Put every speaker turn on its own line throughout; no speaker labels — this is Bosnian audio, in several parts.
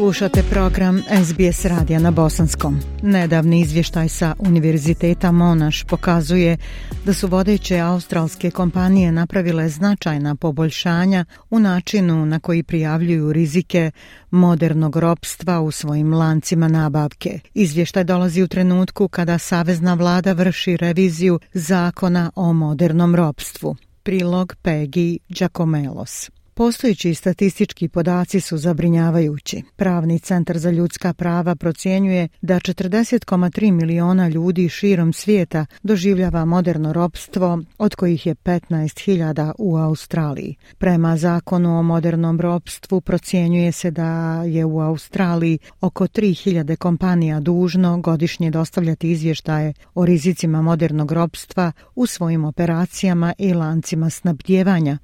Slušate program SBS radija na Bosanskom. Nedavni izvještaj sa Univerziteta Monaš pokazuje da su vodeće australske kompanije napravile značajna poboljšanja u načinu na koji prijavljuju rizike modernog ropstva u svojim lancima nabavke. Izvještaj dolazi u trenutku kada savezna vlada vrši reviziju zakona o modernom ropstvu. Prilog Peggy Giacomelos. Postojeći statistički podaci su zabrinjavajući. Pravni centar za ljudska prava procjenjuje da 40,3 miliona ljudi širom svijeta doživljava moderno robstvo, od kojih je 15.000 u Australiji. Prema zakonu o modernom robstvu procjenjuje se da je u Australiji oko 3.000 kompanija dužno godišnje dostavljati izvještaje o rizicima modernog robstva u svojim operacijama i lancima snabdjevanja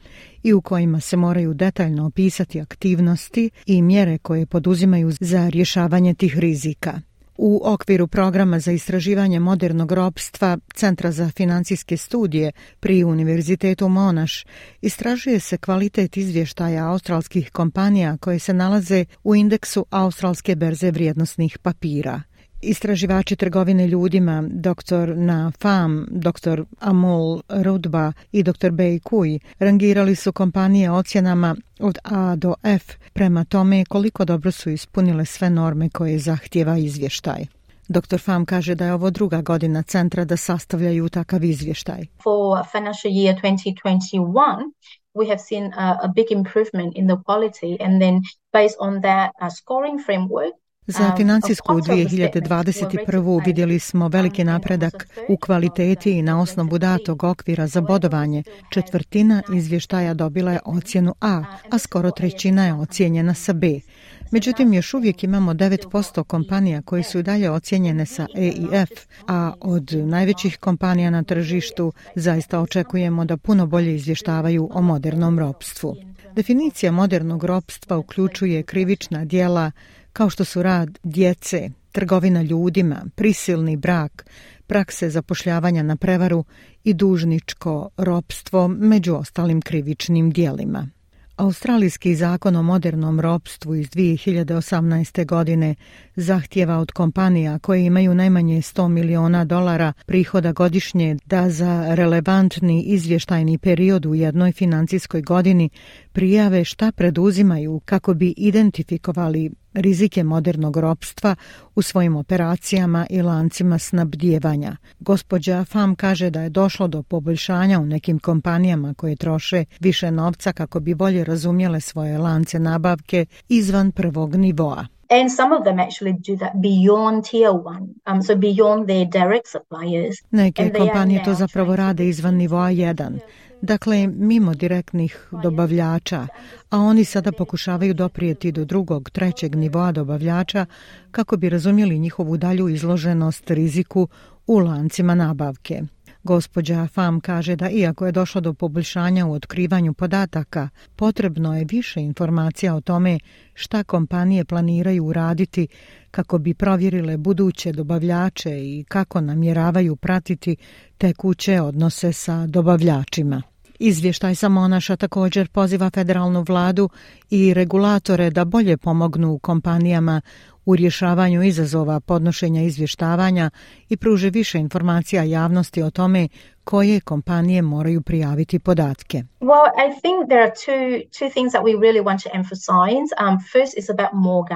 i u kojima se moraju detaljno opisati aktivnosti i mjere koje poduzimaju za rješavanje tih rizika. U okviru programa za istraživanje modernog ropstva Centra za financijske studije pri Univerzitetu Monaš istražuje se kvalitet izvještaja australskih kompanija koje se nalaze u indeksu australske berze vrijednosnih papira. Istraživači trgovine ljudima, dr. Na FAM, dr. Amul Rudba i dr. Bei Kui rangirali su kompanije ocjenama od A do F prema tome koliko dobro su ispunile sve norme koje zahtjeva izvještaj. Dr. FAM kaže da je ovo druga godina centra da sastavljaju takav izvještaj.
For financial year 2021, we have seen a, big improvement in the quality and then based on that uh, scoring framework za um, financijsku 2021. vidjeli smo um, veliki napredak u kvaliteti i na um, osnovu datog okvira za bodovanje. Četvrtina izvještaja dobila je ocjenu A, a skoro trećina je ocijenjena sa B. Međutim, još uvijek imamo 9% kompanija koje su dalje ocijenjene sa E i F, a od najvećih kompanija na tržištu zaista očekujemo da puno bolje izvještavaju o modernom ropstvu. Definicija modernog ropstva uključuje krivična dijela kao što su rad djece, trgovina ljudima, prisilni brak, prakse zapošljavanja na prevaru i dužničko ropstvo među ostalim krivičnim dijelima. Australijski zakon o modernom ropstvu iz 2018. godine zahtjeva od kompanija koje imaju najmanje 100 miliona dolara prihoda godišnje da za relevantni izvještajni period u jednoj financijskoj godini prijave šta preduzimaju kako bi identifikovali rizike modernog ropstva u svojim operacijama i lancima snabdjevanja. Gospođa Fam kaže da je došlo do poboljšanja u nekim kompanijama koje troše više novca kako bi bolje razumjele svoje lance nabavke izvan prvog nivoa. And some of them actually do that beyond tier one, um, so beyond direct suppliers. Neke kompanije to zapravo rade izvan nivoa 1 dakle mimo direktnih dobavljača, a oni sada pokušavaju doprijeti do drugog, trećeg nivoa dobavljača kako bi razumjeli njihovu dalju izloženost riziku u lancima nabavke. Gospođa FAM kaže da iako je došlo do poboljšanja u otkrivanju podataka, potrebno je više informacija o tome šta kompanije planiraju uraditi kako bi provjerile buduće dobavljače i kako namjeravaju pratiti tekuće odnose sa dobavljačima. Izvještaj Samonaša također poziva federalnu vladu i regulatore da bolje pomognu kompanijama u rješavanju izazova podnošenja izvještavanja i pruže više informacija javnosti o tome koje kompanije moraju prijaviti podatke. Well, I think there are two, two things that we really want to emphasize. Um, first is about more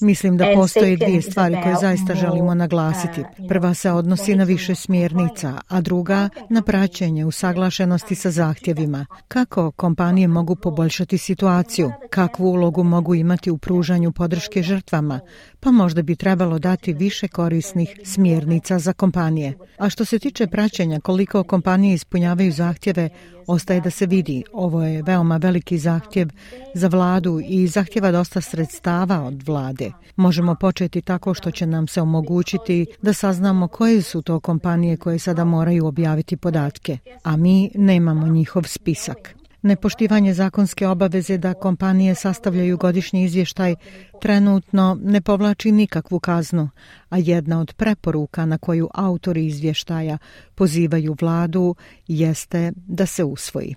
Mislim da postoje dvije stvari koje zaista želimo uh, naglasiti. Prva se odnosi na više smjernica, a druga na praćenje usaglašenosti sa zahtjevima. Kako kompanije mogu poboljšati situaciju? Kakvu ulogu mogu imati u pružanju podrške žrtvama? Pa možda bi trebalo dati više korisnih smjernica za kompanije. A što se tiče praćenja koliko koliko kompanije ispunjavaju zahtjeve ostaje da se vidi. Ovo je veoma veliki zahtjev za vladu i zahtjeva dosta sredstava od vlade. Možemo početi tako što će nam se omogućiti da saznamo koje su to kompanije koje sada moraju objaviti podatke, a mi nemamo njihov spisak. Nepoštivanje zakonske obaveze da kompanije sastavljaju godišnji izvještaj trenutno ne povlači nikakvu kaznu, a jedna od preporuka na koju autori izvještaja pozivaju vladu jeste da se usvoji.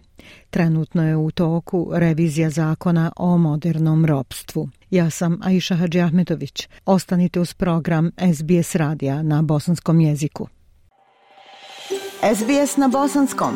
Trenutno je u
toku revizija zakona o modernom robstvu. Ja sam Aisha Hadži Ahmetović. Ostanite uz program SBS radija na bosanskom jeziku. SBS na bosanskom.